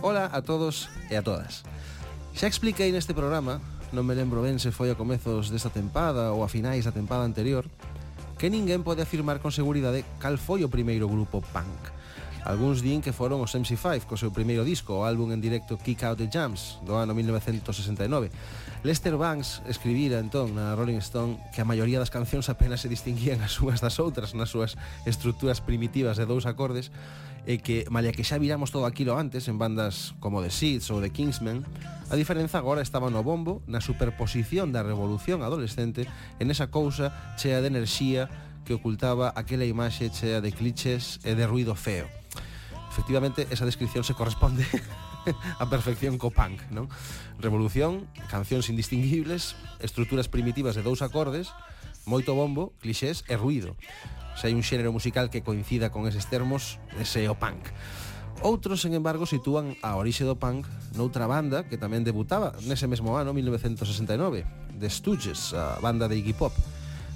Ola a todos e a todas. Xa expliquei neste programa, non me lembro ben se foi a comezos desta tempada ou a finais da tempada anterior, que ninguén pode afirmar con seguridade cal foi o primeiro grupo punk. Alguns din que foron os MC5 co seu primeiro disco, o álbum en directo Kick Out the Jams, do ano 1969, Lester Banks escribira entón na Rolling Stone que a maioría das cancións apenas se distinguían as unhas das outras nas súas estruturas primitivas de dous acordes e que, malia que xa viramos todo aquilo antes en bandas como The Seeds ou The Kingsmen, a diferenza agora estaba no bombo, na superposición da revolución adolescente en esa cousa chea de enerxía que ocultaba aquela imaxe chea de clichés e de ruido feo. Efectivamente, esa descripción se corresponde a perfección co punk, non? Revolución, cancións indistinguibles, estruturas primitivas de dous acordes, moito bombo, clichés e ruido. Se hai un xénero musical que coincida con eses termos, ese é o punk. Outros, sen embargo, sitúan a orixe do punk noutra banda que tamén debutaba nese mesmo ano, 1969, The Stooges, a banda de Iggy Pop.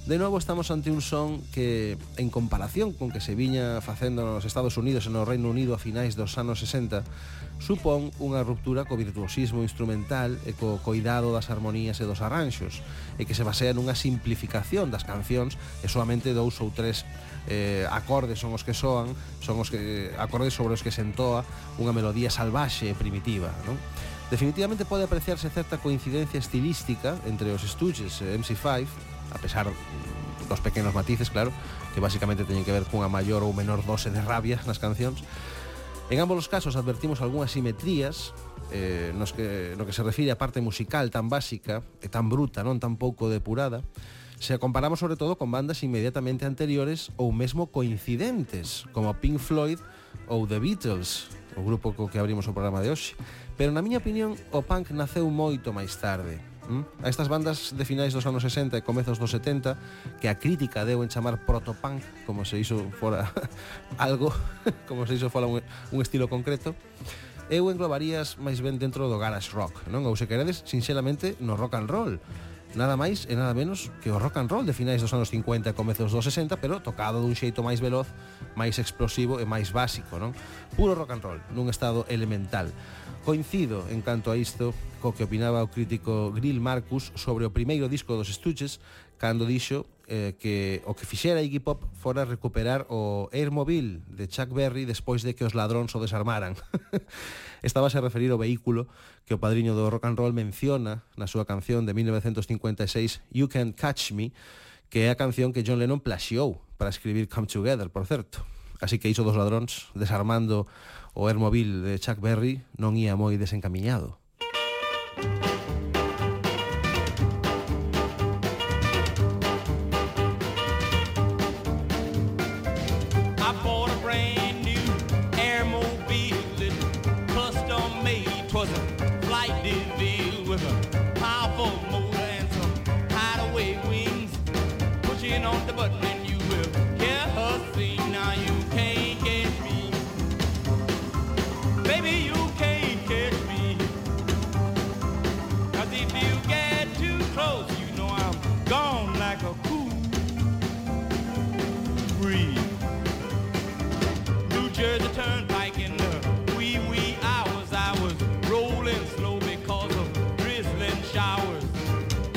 De novo estamos ante un son que, en comparación con que se viña facendo nos Estados Unidos e no Reino Unido a finais dos anos 60, supón unha ruptura co virtuosismo instrumental e co coidado das armonías e dos arranxos, e que se basea nunha simplificación das cancións e soamente dous ou tres eh, acordes son os que soan, son os que acordes sobre os que se entoa unha melodía salvaxe e primitiva, non? Definitivamente pode apreciarse certa coincidencia estilística entre os Stooges e MC5, a pesar dos pequenos matices, claro, que basicamente teñen que ver cunha maior ou menor dose de rabia nas cancións, En ambos os casos advertimos algunhas simetrías eh, nos que, no que se refire a parte musical tan básica e tan bruta, non tan pouco depurada, se a comparamos sobre todo con bandas inmediatamente anteriores ou mesmo coincidentes, como Pink Floyd ou The Beatles, o grupo co que abrimos o programa de hoxe. Pero na miña opinión, o punk naceu moito máis tarde, A estas bandas de finais dos anos 60 e comezos dos 70 que a crítica deu en chamar protopunk como se iso fora algo como se iso fora un, un estilo concreto eu englobarías máis ben dentro do garage rock non ou se queredes sinceramente no rock and roll nada máis e nada menos que o rock and roll de finais dos anos 50 e comezos dos 60, pero tocado dun xeito máis veloz, máis explosivo e máis básico, non? Puro rock and roll, nun estado elemental. Coincido en canto a isto co que opinaba o crítico Grill Marcus sobre o primeiro disco dos Estuches cando dixo eh, que o que fixera Iggy Pop fora recuperar o Airmobile de Chuck Berry despois de que os ladróns o desarmaran. Estabase a referir o vehículo que o padriño do rock and roll menciona na súa canción de 1956 You Can Catch Me, que é a canción que John Lennon plaxiou para escribir Come Together, por certo. Así que iso dos ladróns desarmando o Airmobile de Chuck Berry non ia moi desencamiñado. Música gone like a cool breeze. New Jersey Turnpike in the wee wee hours. I was rolling slow because of drizzling showers.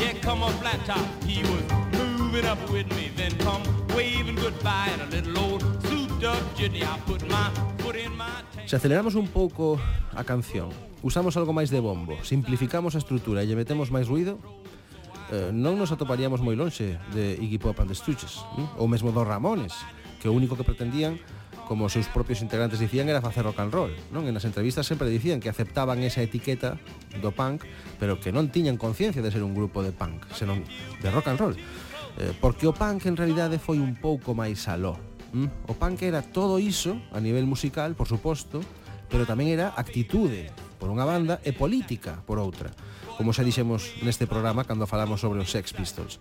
Yeah, come a flat top, he was moving up with me. Then come waving goodbye and a little old souped up jitney. I put my foot in my. Se aceleramos un pouco a canción, usamos algo máis de bombo, simplificamos a estrutura e lle metemos máis ruido, eh, non nos atoparíamos moi lonxe de Iggy Pop and the Stooges, eh? ou mesmo dos Ramones, que o único que pretendían como os seus propios integrantes dicían era facer rock and roll, non? E nas entrevistas sempre dicían que aceptaban esa etiqueta do punk, pero que non tiñan conciencia de ser un grupo de punk, senón de rock and roll. Eh, porque o punk en realidade foi un pouco máis aló. Hm? O punk era todo iso a nivel musical, por suposto, pero tamén era actitude por unha banda e política por outra como xa dixemos neste programa cando falamos sobre os Sex Pistols.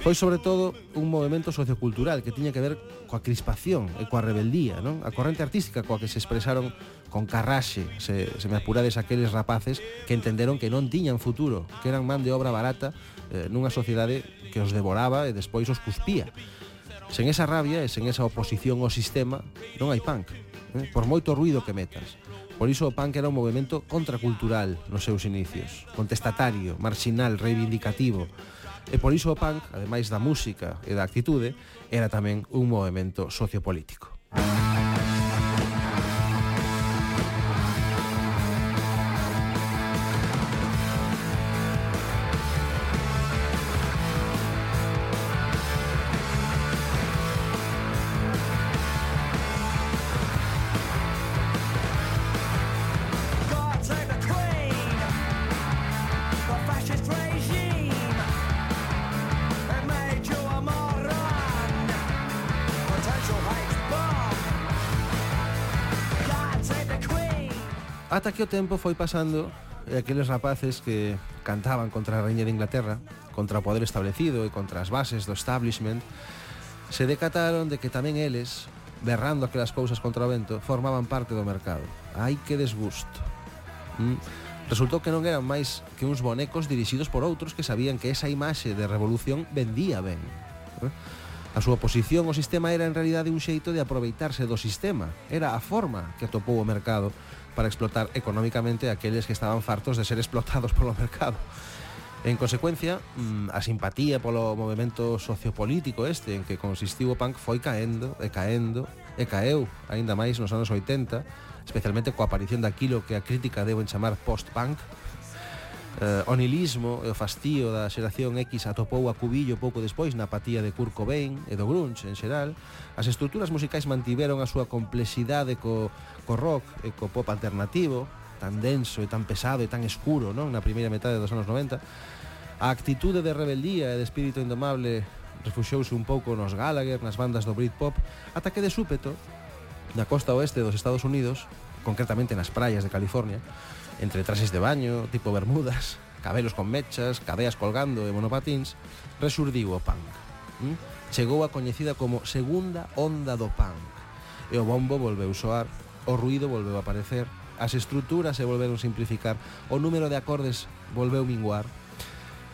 Foi sobre todo un movimento sociocultural que tiña que ver coa crispación e coa rebeldía, non? A corrente artística coa que se expresaron con carraxe, se, se me apurades aqueles rapaces que entenderon que non tiñan futuro, que eran man de obra barata eh, nunha sociedade que os devoraba e despois os cuspía. Sen esa rabia e sen esa oposición ao sistema non hai punk, eh? por moito ruido que metas. Por iso o punk era un movimento contracultural nos seus inicios, contestatario, marxinal, reivindicativo. E por iso o punk, ademais da música e da actitude, era tamén un movimento sociopolítico. Música Ata que o tempo foi pasando e aqueles rapaces que cantaban contra a Reña de Inglaterra, contra o poder establecido e contra as bases do establishment, se decataron de que tamén eles, berrando aquelas cousas contra o vento, formaban parte do mercado. Ai que desgusto. Mm. Resultou que non eran máis que uns bonecos dirixidos por outros que sabían que esa imaxe de revolución vendía ben. Eh? A súa posición ao sistema era en realidade un xeito de aproveitarse do sistema. Era a forma que atopou o mercado para explotar económicamente a aqueles que estaban fartos de ser explotados polo mercado. En consecuencia, mm, a simpatía polo movimento sociopolítico este en que consistiu o punk foi caendo e caendo e caeu aínda máis nos anos 80, especialmente coa aparición daquilo que a crítica deben chamar post-punk, eh, o nilismo e o fastío da xeración X atopou a cubillo pouco despois na apatía de Kurt Cobain e do grunge en xeral, as estruturas musicais mantiveron a súa complexidade co co rock e co pop alternativo, tan denso e tan pesado e tan escuro non? Na primeira metade dos anos 90 a actitude de rebeldía e de espírito indomable refuxouse un pouco nos Gallagher, nas bandas do Britpop ata que de súpeto na costa oeste dos Estados Unidos concretamente nas praias de California entre traxes de baño, tipo bermudas cabelos con mechas, cadeas colgando e monopatins resurdiu o punk hm? chegou a coñecida como segunda onda do punk. E o bombo volveu soar o ruido volveu a aparecer, as estruturas se volveron simplificar, o número de acordes volveu minguar,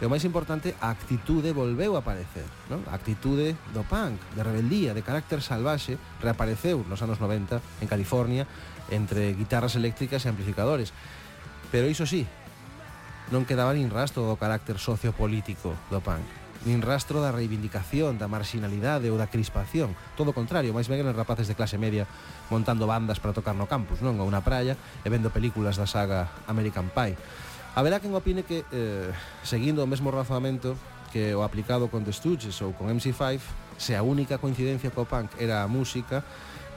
E o máis importante, a actitude volveu a aparecer non? A actitude do punk, de rebeldía, de carácter salvaxe Reapareceu nos anos 90 en California Entre guitarras eléctricas e amplificadores Pero iso sí, non quedaba nin rastro do carácter sociopolítico do punk nin rastro da reivindicación, da marxinalidade ou da crispación. Todo o contrario, máis ben eran rapaces de clase media montando bandas para tocar no campus, non? Ou na praia e vendo películas da saga American Pie. Haberá quen opine que, eh, seguindo o mesmo razonamento que o aplicado con The Stooges ou con MC5, se a única coincidencia co punk era a música,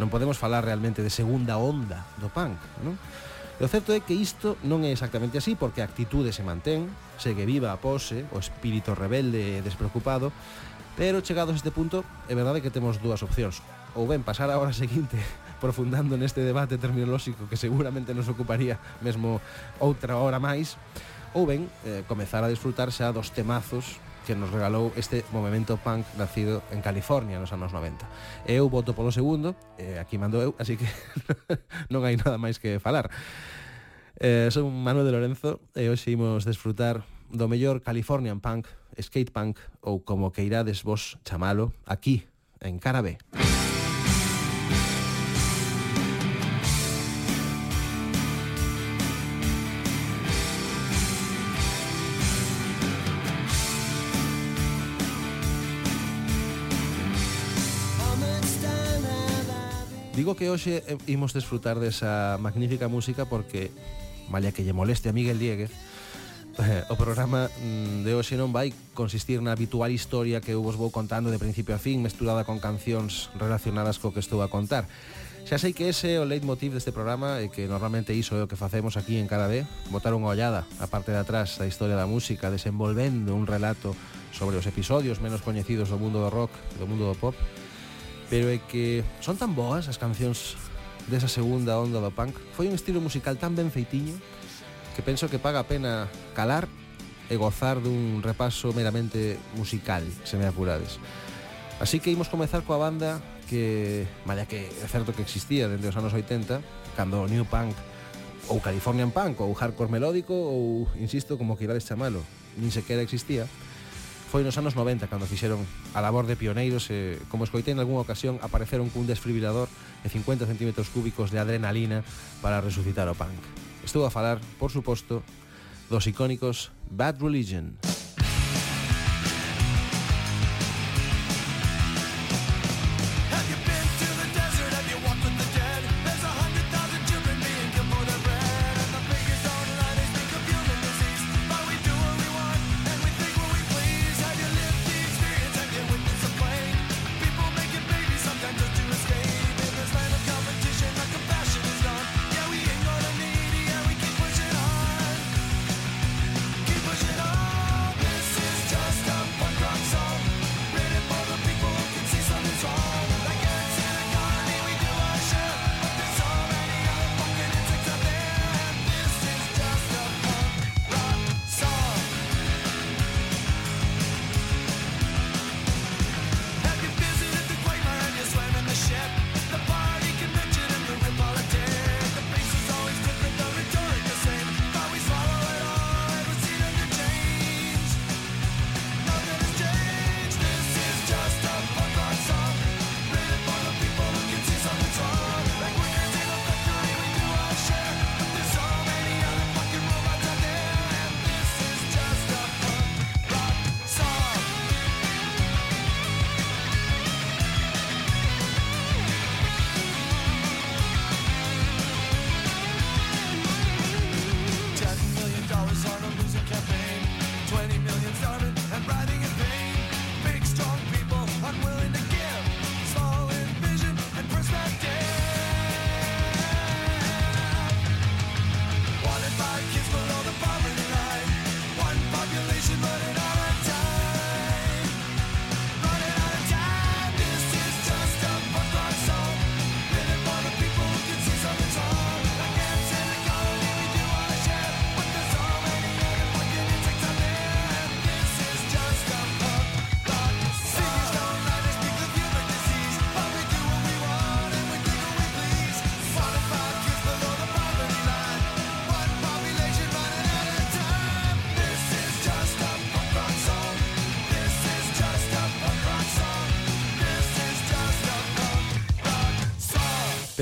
non podemos falar realmente de segunda onda do punk, non? E o certo é que isto non é exactamente así porque a actitude se mantén, segue viva a pose, o espírito rebelde e despreocupado, pero chegados a este punto é verdade que temos dúas opcións. Ou ben pasar a hora seguinte profundando neste debate terminolóxico que seguramente nos ocuparía mesmo outra hora máis, ou ben eh, comezar a disfrutar xa dos temazos que nos regalou este movimento punk nacido en California nos anos 90. Eu voto polo segundo, eh, aquí mando eu, así que non hai nada máis que falar. Eh, son Manuel de Lorenzo e hoxe imos desfrutar do mellor Californian punk, skate punk ou como queirades vos chamalo, aquí, en Cara B. Música Digo que hoxe eh, imos desfrutar desa magnífica música porque, malla que lle moleste a Miguel Dieguez, o programa mm, de hoxe non vai consistir na habitual historia que eu vos vou contando de principio a fin mesturada con cancións relacionadas co que estou a contar. Xa sei que ese é o leitmotiv deste programa e que normalmente iso é o que facemos aquí en cara vez, botar unha ollada a parte de atrás da historia da música desenvolvendo un relato sobre os episodios menos coñecidos do mundo do rock e do mundo do pop pero é que son tan boas as cancións desa segunda onda do punk foi un estilo musical tan ben feitiño que penso que paga a pena calar e gozar dun repaso meramente musical, se me apurades. Así que imos comezar coa banda que, malla que é certo que existía dende os anos 80, cando o New Punk ou Californian Punk ou Hardcore Melódico ou, insisto, como queirades chamalo, nin sequera existía, foi nos anos 90 cando fixeron a labor de pioneiros e, como escoitei en algunha ocasión, apareceron cun desfibrilador de 50 cm cúbicos de adrenalina para resucitar o punk. Estou a falar, por suposto, dos icónicos Bad Religion. Bad Religion.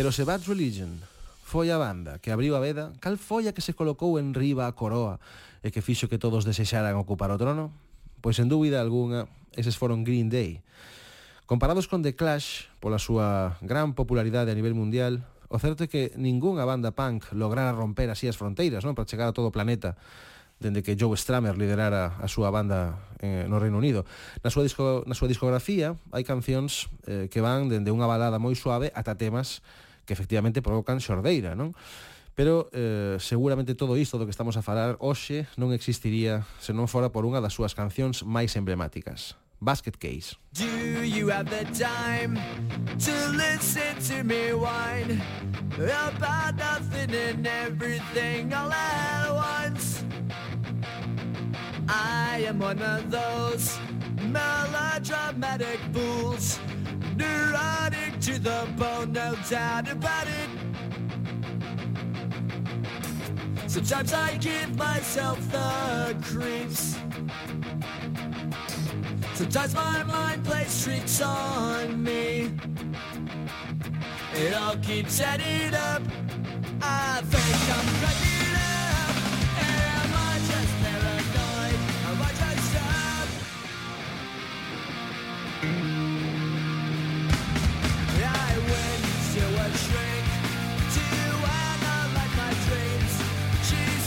Pero se Bad Religion foi a banda que abriu a veda, cal foi a que se colocou en riba a coroa e que fixo que todos desexaran ocupar o trono? Pois, en dúbida algunha, eses foron Green Day. Comparados con The Clash, pola súa gran popularidade a nivel mundial, o certo é que ningunha banda punk lograra romper así as fronteiras, non? Para chegar a todo o planeta dende que Joe Stramer liderara a súa banda eh, no Reino Unido. Na súa, disco, na súa discografía hai cancións eh, que van dende unha balada moi suave ata temas que efectivamente provocan xordeira, non? Pero eh, seguramente todo isto do que estamos a falar hoxe non existiría se non fora por unha das súas cancións máis emblemáticas. Basket Case. Do you have the time to listen to me whine about nothing and everything all at once? I am one of those melodramatic fools Neurotic to the bone, no doubt about it. Sometimes I give myself the creeps. Sometimes my mind plays tricks on me. It all keeps adding up. I think I'm cracking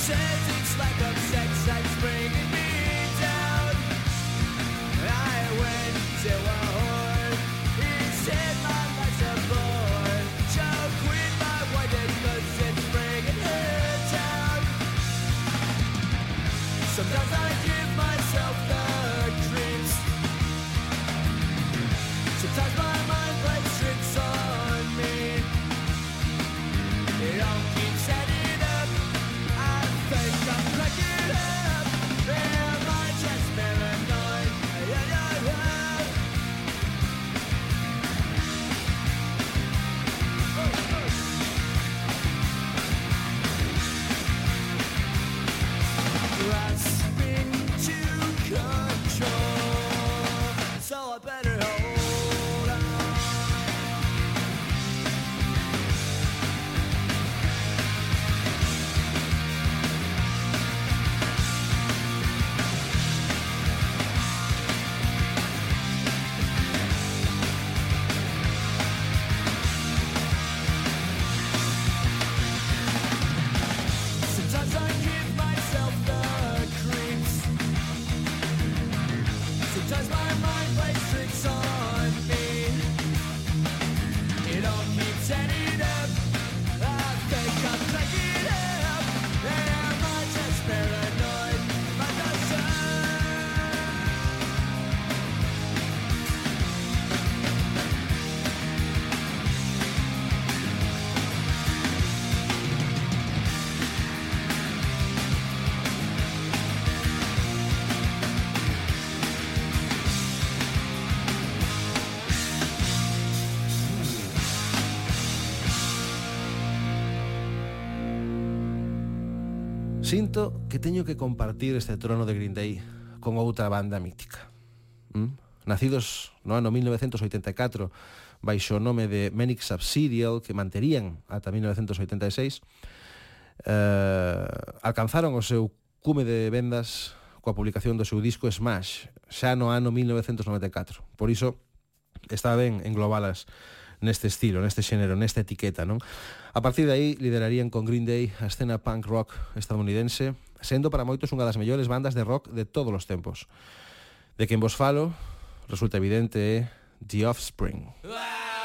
Till I Sinto que teño que compartir este trono de Green Day con outra banda mítica. ¿Mm? Nacidos no ano 1984 baixo o nome de Manic Subsidial que manterían ata 1986, eh, alcanzaron o seu cume de vendas coa publicación do seu disco Smash xa no ano 1994. Por iso está ben englobalas neste estilo, neste xénero, nesta etiqueta, non? A partir de aí liderarían con Green Day a escena punk rock estadounidense, sendo para moitos unha das mellores bandas de rock de todos os tempos. De quen vos falo, resulta evidente, é The Offspring. Ah!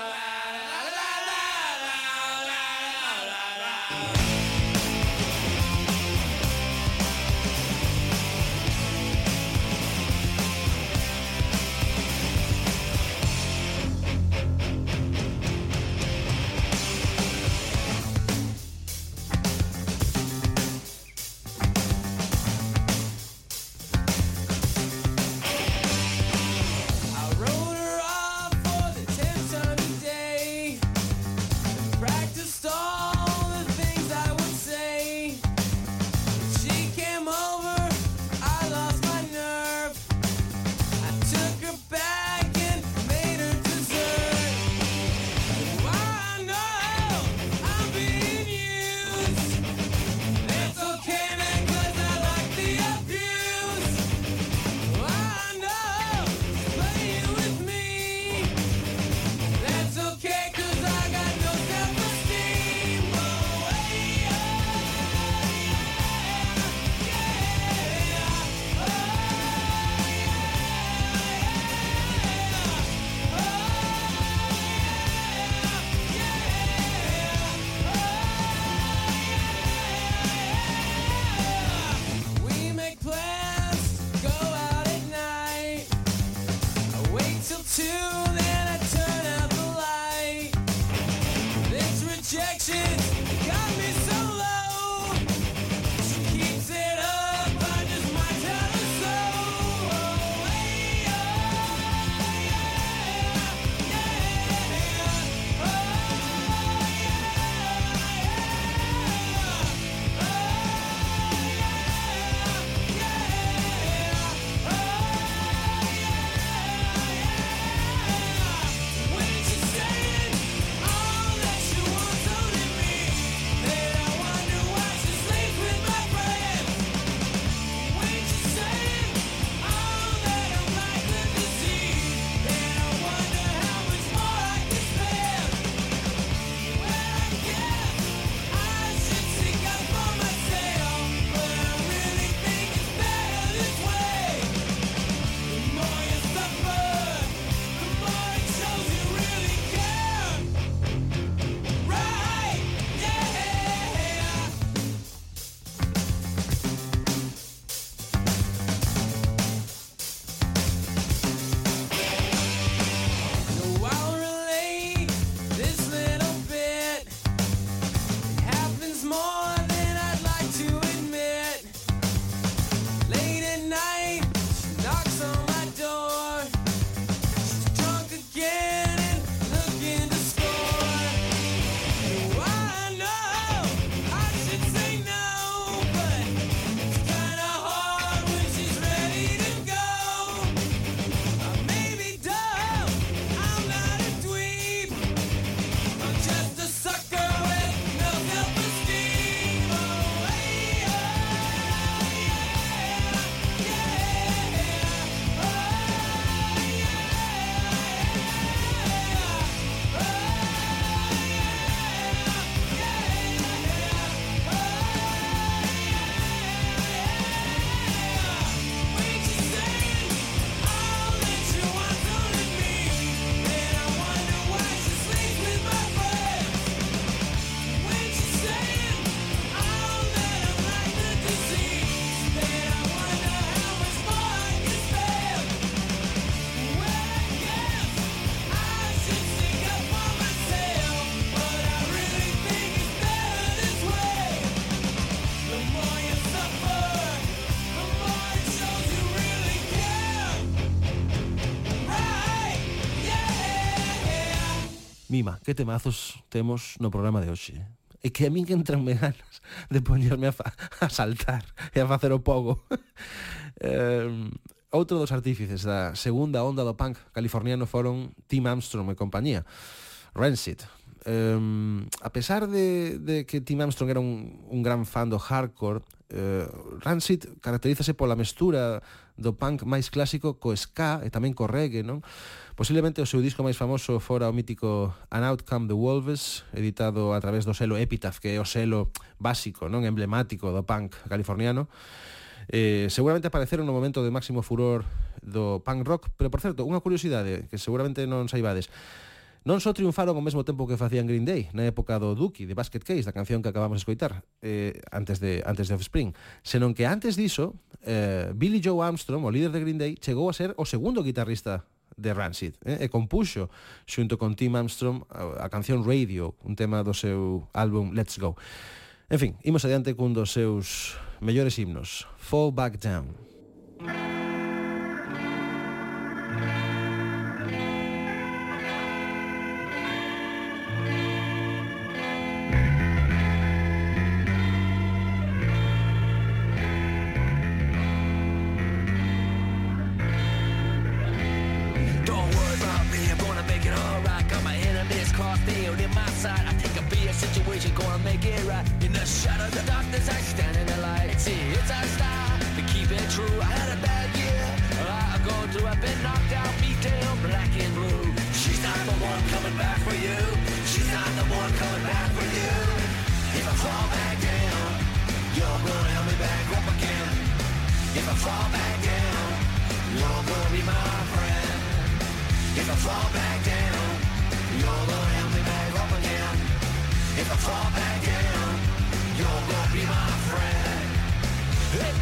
que temazos temos no programa de hoxe. E que a min que entranme ganas de poñerme a, fa, a saltar e a facer o pogo. eh, outro dos artífices da segunda onda do punk californiano foron Tim Armstrong e compañía. Rancid, Um, a pesar de, de que Tim Armstrong era un, un gran fan do hardcore, eh, Rancid caracterízase pola mestura do punk máis clásico co ska e tamén co reggae, non? Posiblemente o seu disco máis famoso fora o mítico An Outcome the Wolves, editado a través do selo Epitaph, que é o selo básico, non emblemático do punk californiano. Eh, seguramente apareceron no momento de máximo furor do punk rock, pero por certo, unha curiosidade que seguramente non saibades. Non só triunfaron ao mesmo tempo que facían Green Day, na época do Dookie, de Basket Case, da canción que acabamos de escoitar, eh, antes de antes de Offspring, senón que antes diso, eh, Billy Joe Armstrong, o líder de Green Day, chegou a ser o segundo guitarrista de Rancid eh? e compuxo xunto con Tim Armstrong a, a canción Radio, un tema do seu álbum Let's Go. En fin, imos adiante cun dos seus mellores himnos, Fall Back Down. Fall Back Down. Situation, gonna make it right. In the shadow of the darkness, I stand in the light. See, it's our style to keep it true. I had a bad year, I go through. I've been knocked out, beat down, black and blue. She's not the one coming back for you. She's not the one coming back for you. If I fall back down, you're gonna help me back up again. If I fall back down, you're gonna be my friend. If I fall back down, you're gonna fall back down, you're gonna be my friend. It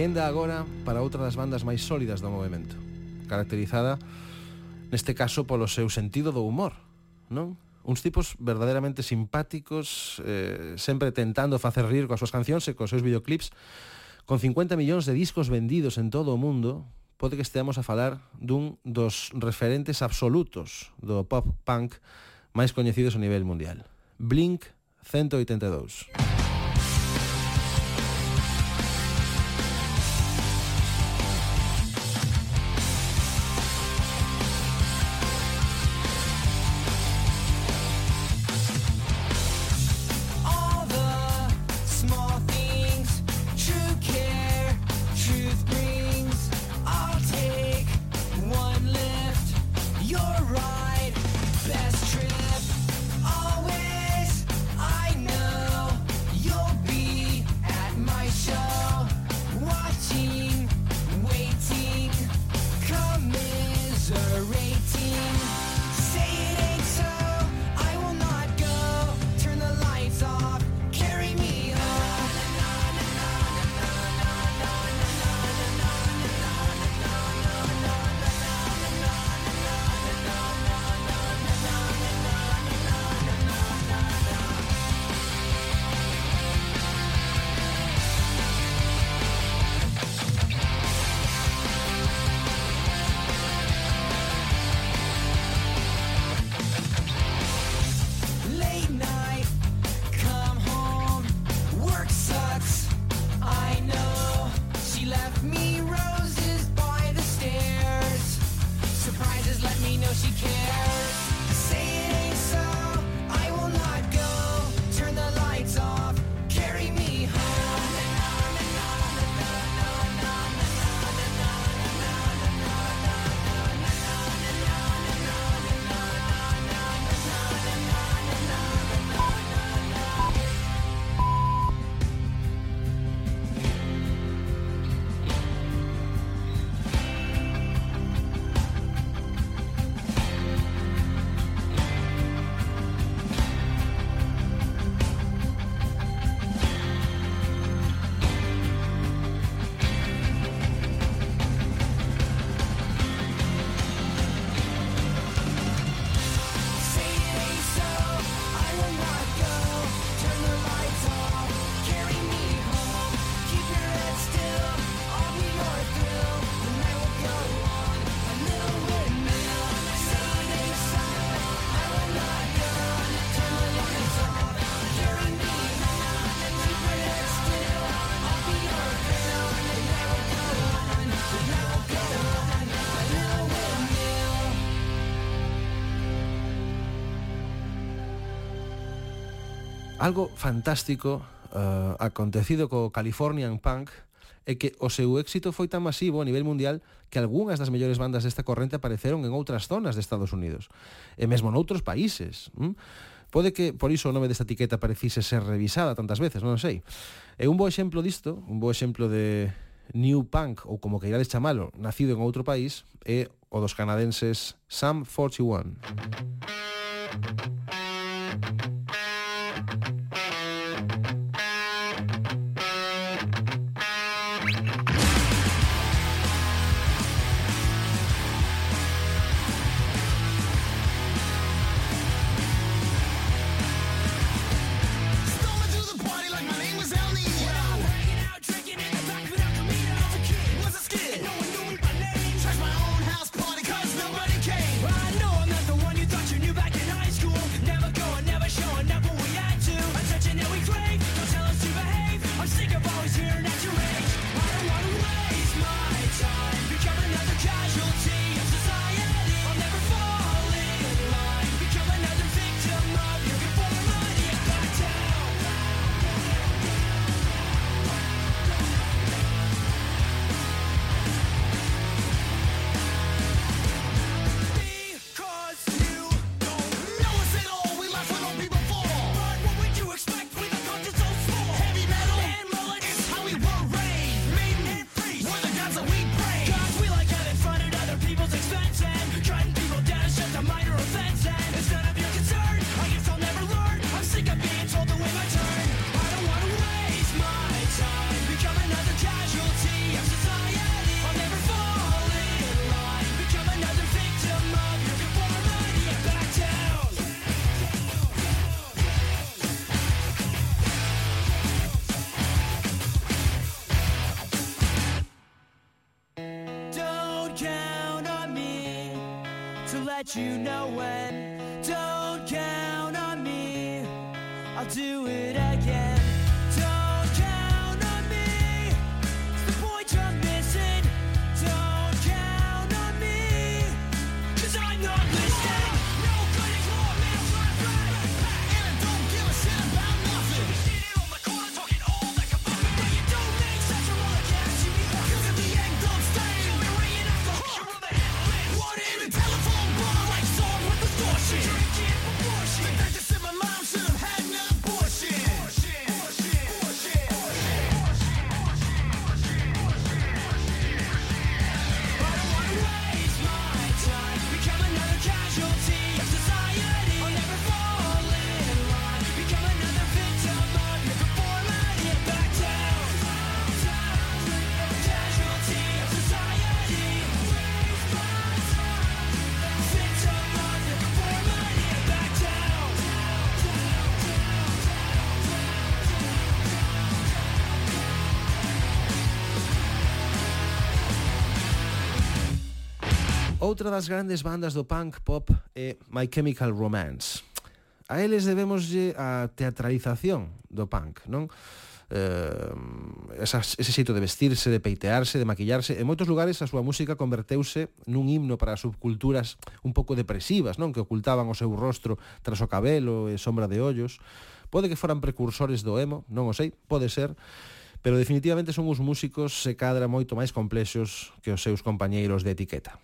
Quenda agora para outra das bandas máis sólidas do movimento, caracterizada neste caso polo seu sentido do humor, non? Uns tipos verdadeiramente simpáticos, eh, sempre tentando facer rir coas súas cancións e cos seus videoclips, con 50 millóns de discos vendidos en todo o mundo, pode que esteamos a falar dun dos referentes absolutos do pop punk máis coñecidos a nivel mundial. Blink 182. Algo fantástico uh, acontecido co Californian Punk é que o seu éxito foi tan masivo a nivel mundial que algunhas das mellores bandas desta corrente apareceron en outras zonas de Estados Unidos e mesmo noutros países. Mm? Pode que por iso o nome desta etiqueta parecise ser revisada tantas veces, non sei. É un bo exemplo disto, un bo exemplo de New Punk, ou como que queirades chamalo, nacido en outro país, é o dos canadenses Sam 41. Outra das grandes bandas do punk pop é My Chemical Romance. A eles debemoslle a teatralización do punk, non? Eh, esas, ese xeito de vestirse, de peitearse, de maquillarse En moitos lugares a súa música converteuse nun himno para subculturas un pouco depresivas non Que ocultaban o seu rostro tras o cabelo e sombra de ollos Pode que foran precursores do emo, non o sei, pode ser Pero definitivamente son os músicos se cadra moito máis complexos que os seus compañeiros de etiqueta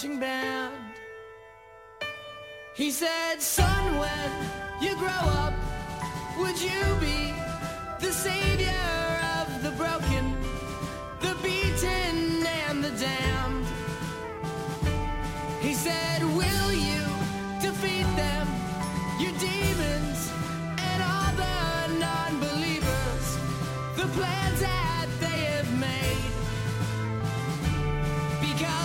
marching band. He said, son, when you grow up, would you be the savior of the broken, the beaten and the damned? He said, will you defeat them, your demons and all the non-believers, the plans that they have made? Because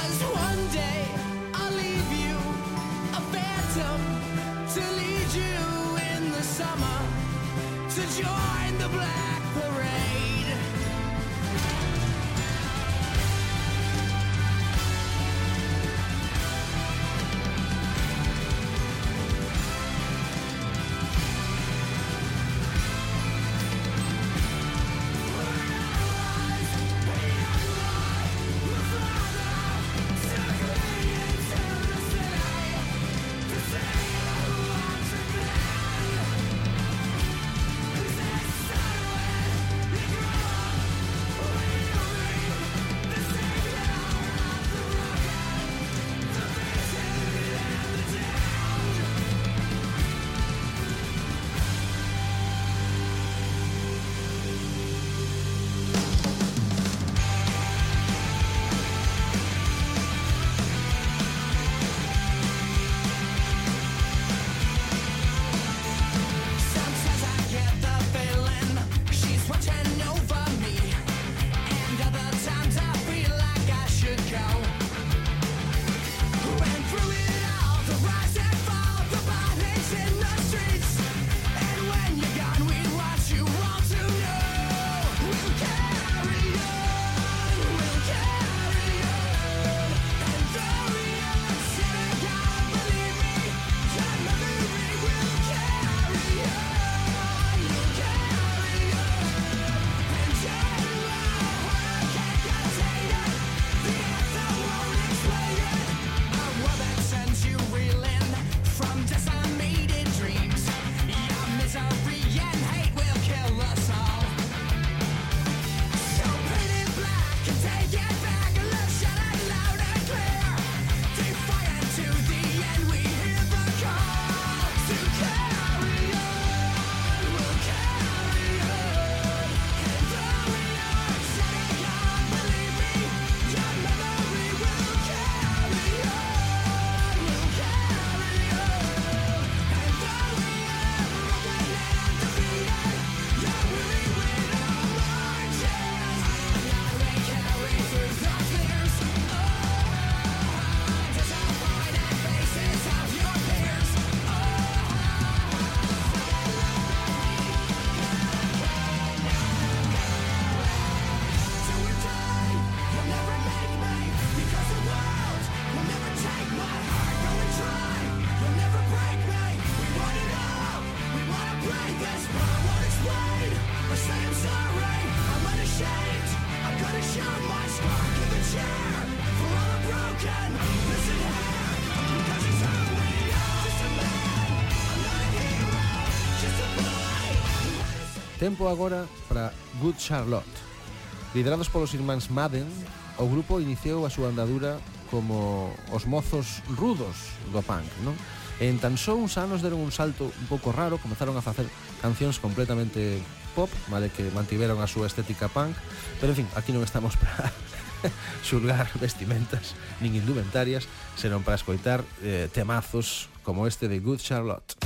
Tempo agora para Good Charlotte. Liderados polos irmáns Madden, o grupo iniciou a súa andadura como os mozos rudos do punk, non? E en tan só uns anos deron un salto un pouco raro, comezaron a facer cancións completamente pop, vale que mantiveron a súa estética punk, pero en fin, aquí non estamos para xulgar vestimentas nin indumentarias, senón para escoitar eh, temazos como este de Good Charlotte.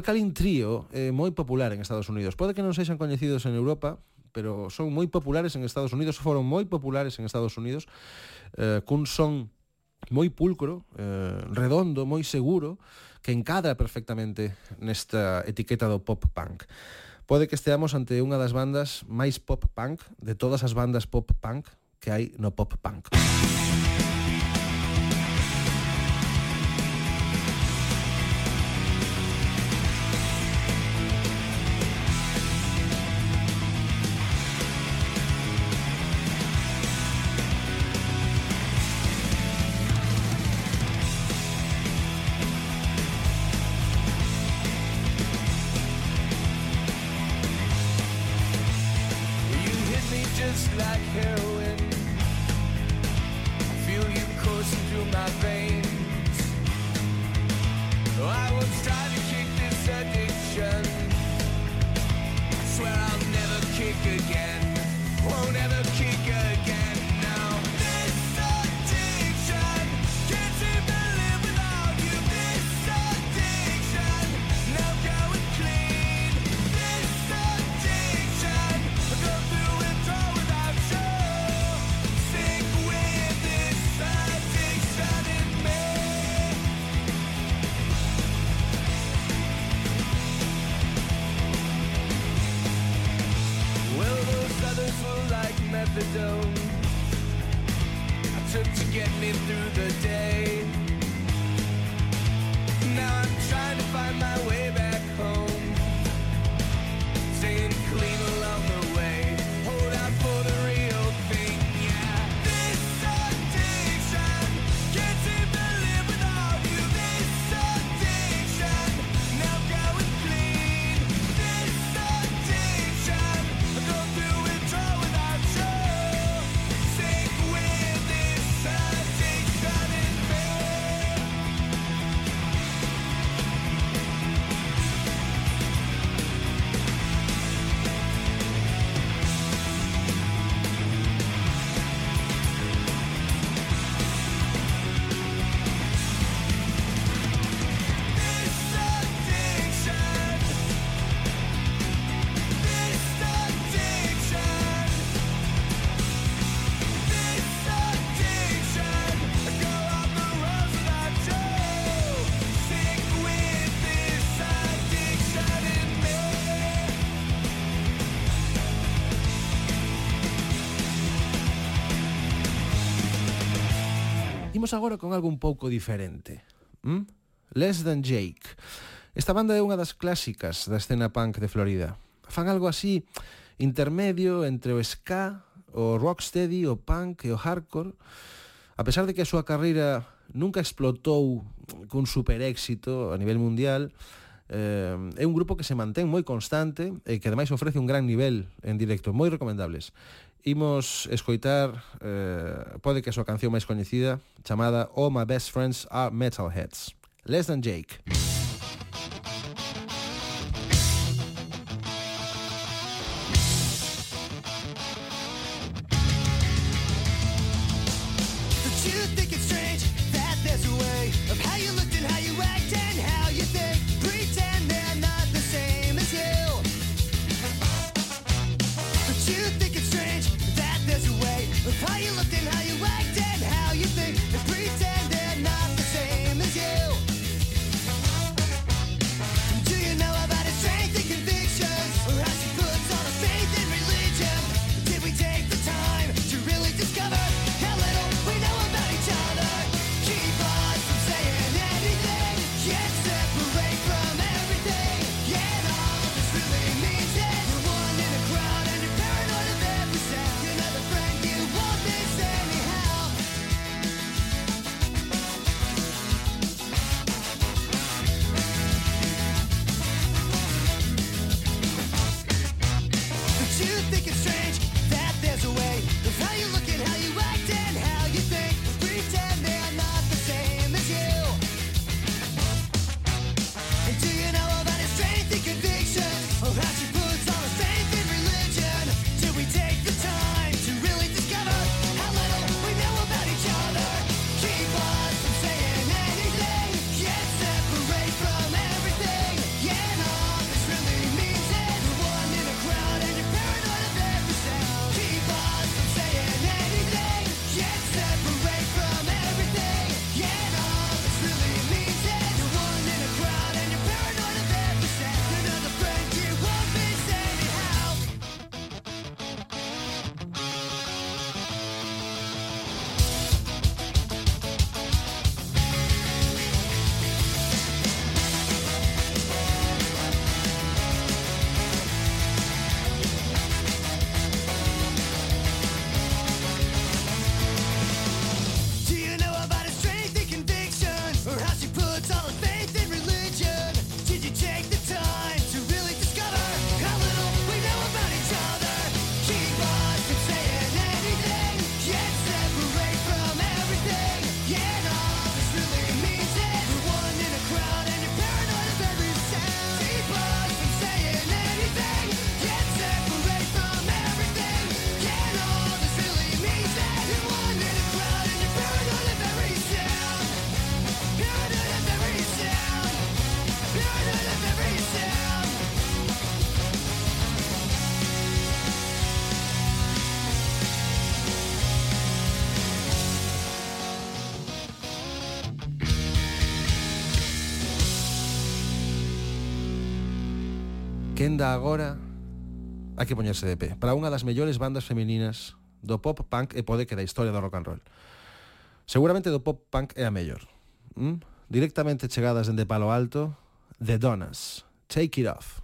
Alkaline Trio é moi popular en Estados Unidos. Pode que non sexan coñecidos en Europa, pero son moi populares en Estados Unidos, foron moi populares en Estados Unidos, eh, cun son moi pulcro, eh, redondo, moi seguro, que encadra perfectamente nesta etiqueta do pop punk. Pode que esteamos ante unha das bandas máis pop punk de todas as bandas pop punk que hai no pop punk. Música It's like her Imos agora con algo un pouco diferente. ¿Mm? Less Than Jake. Esta banda é unha das clásicas da escena punk de Florida. Fan algo así intermedio entre o ska, o rocksteady, o punk e o hardcore. A pesar de que a súa carreira nunca explotou cun super éxito a nivel mundial, eh, é un grupo que se mantén moi constante e que ademais ofrece un gran nivel en directo, moi recomendables. Imos escoitar eh, pode que a súa canción máis coñecida chamada All My Best Friends Are Metalheads. Less Than Jake. que enda agora hai que poñerse de pé para unha das mellores bandas femininas do pop punk e pode que da historia do rock and roll. Seguramente do pop punk é a mellor. ¿Mm? Directamente chegadas dende Palo Alto, The Donas, Take It Off.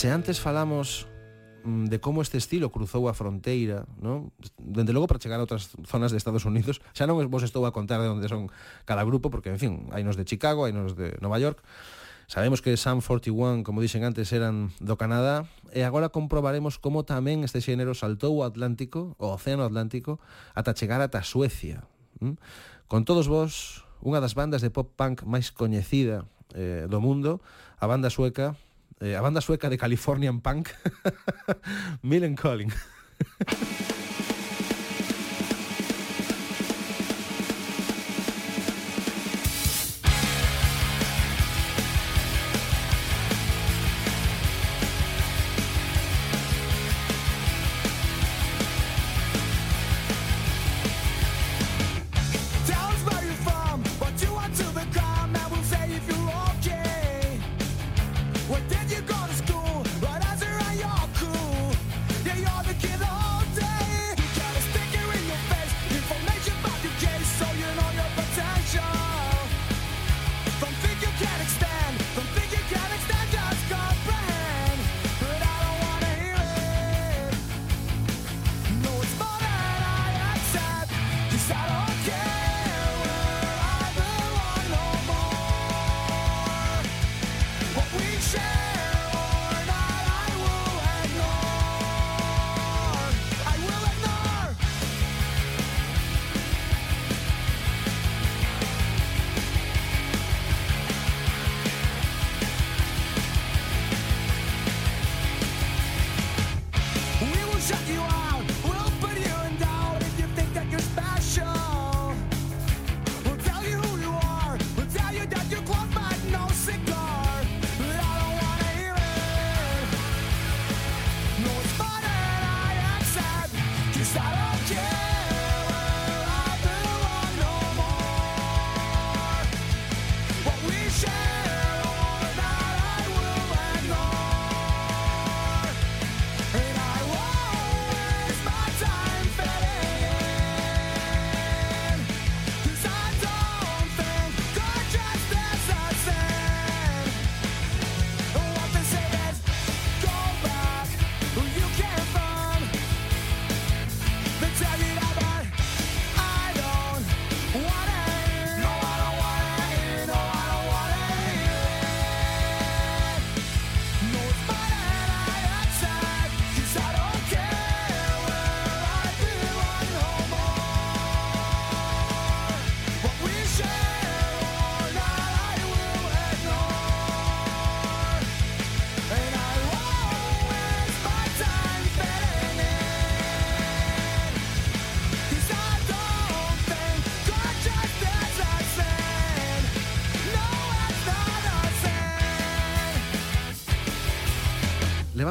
se antes falamos mm, de como este estilo cruzou a fronteira, non? Dende logo para chegar a outras zonas de Estados Unidos, xa non vos estou a contar de onde son cada grupo porque en fin, hai nos de Chicago, hai nos de Nova York. Sabemos que Sam 41, como dixen antes, eran do Canadá e agora comprobaremos como tamén este xénero saltou o Atlántico, o Océano Atlántico, ata chegar ata Suecia. ¿Mm? Con todos vos, unha das bandas de pop punk máis coñecida eh, do mundo, a banda sueca eh, a banda sueca de Californian Punk, Millen Calling.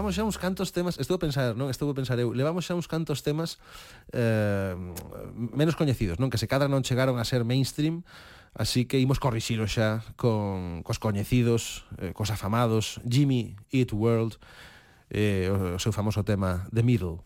levamos xa uns cantos temas, estou a pensar, non, estou a pensar eu, levamos xa uns cantos temas eh, menos coñecidos, non, que se cadra non chegaron a ser mainstream, así que imos corrixilo xa con cos coñecidos, eh, cos afamados, Jimmy Eat World, eh, o, o seu famoso tema The Middle.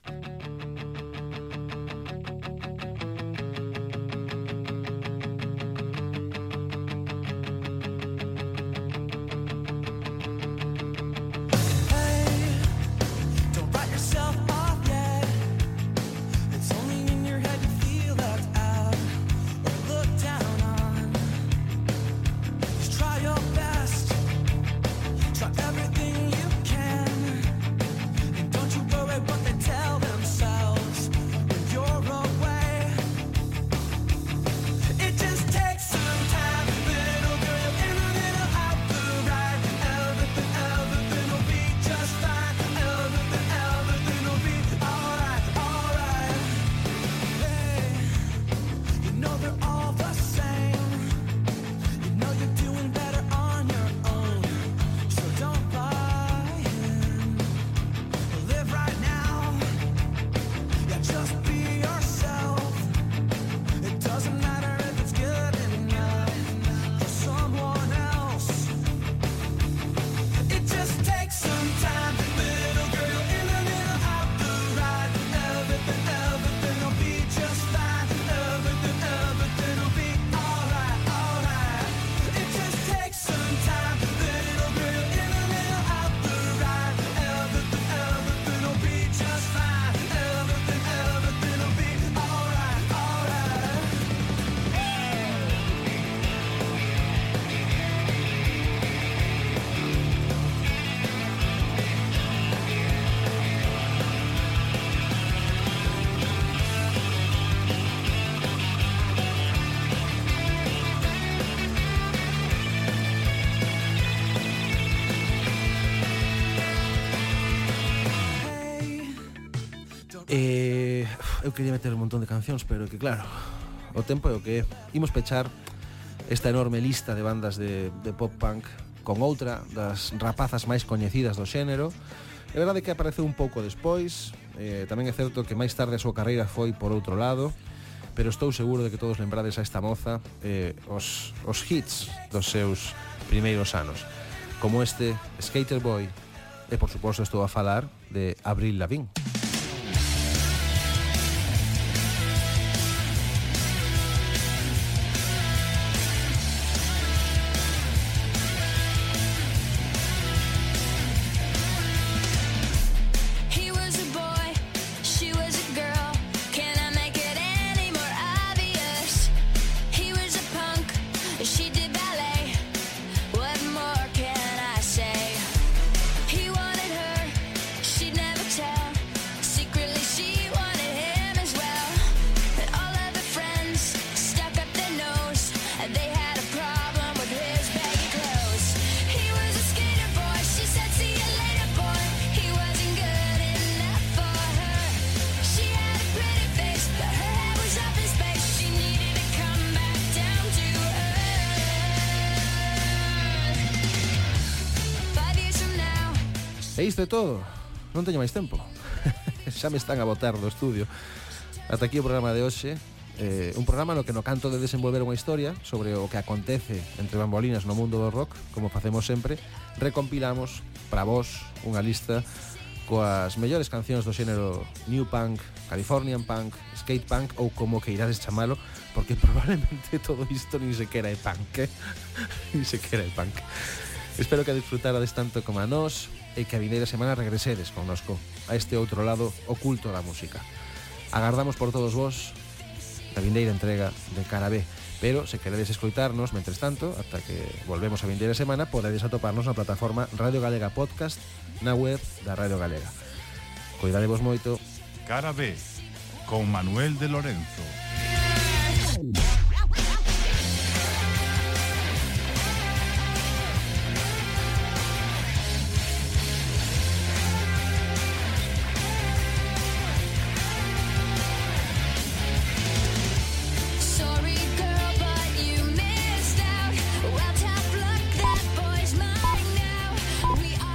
eu quería meter un montón de cancións, pero que claro, o tempo é o que é. Imos pechar esta enorme lista de bandas de, de pop punk con outra das rapazas máis coñecidas do xénero. É verdade que apareceu un pouco despois, eh, tamén é certo que máis tarde a súa carreira foi por outro lado, pero estou seguro de que todos lembrades a esta moza eh, os, os hits dos seus primeiros anos, como este Skater Boy, e por suposto estou a falar de Abril Lavigne. isto é todo. Non teño máis tempo. Xa me están a botar do estudio. Ata aquí o programa de hoxe. Eh, un programa no que no canto de desenvolver unha historia sobre o que acontece entre bambolinas no mundo do rock, como facemos sempre, recompilamos para vos unha lista coas mellores cancións do xénero New Punk, Californian Punk, Skate Punk ou como que irades chamalo, porque probablemente todo isto nin sequera é punk, eh? nin sequera é punk. Espero que disfrutarades tanto como a nós, e que a vindeira semana regresedes connosco a este outro lado oculto da música. Agardamos por todos vos a vindeira entrega de Cara B. Pero se queredes escoitarnos, mentres tanto, ata que volvemos a vindeira semana, podedes atoparnos na plataforma Radio Galega Podcast na web da Radio Galega. Coidadevos moito. Cara B, con Manuel de Lorenzo.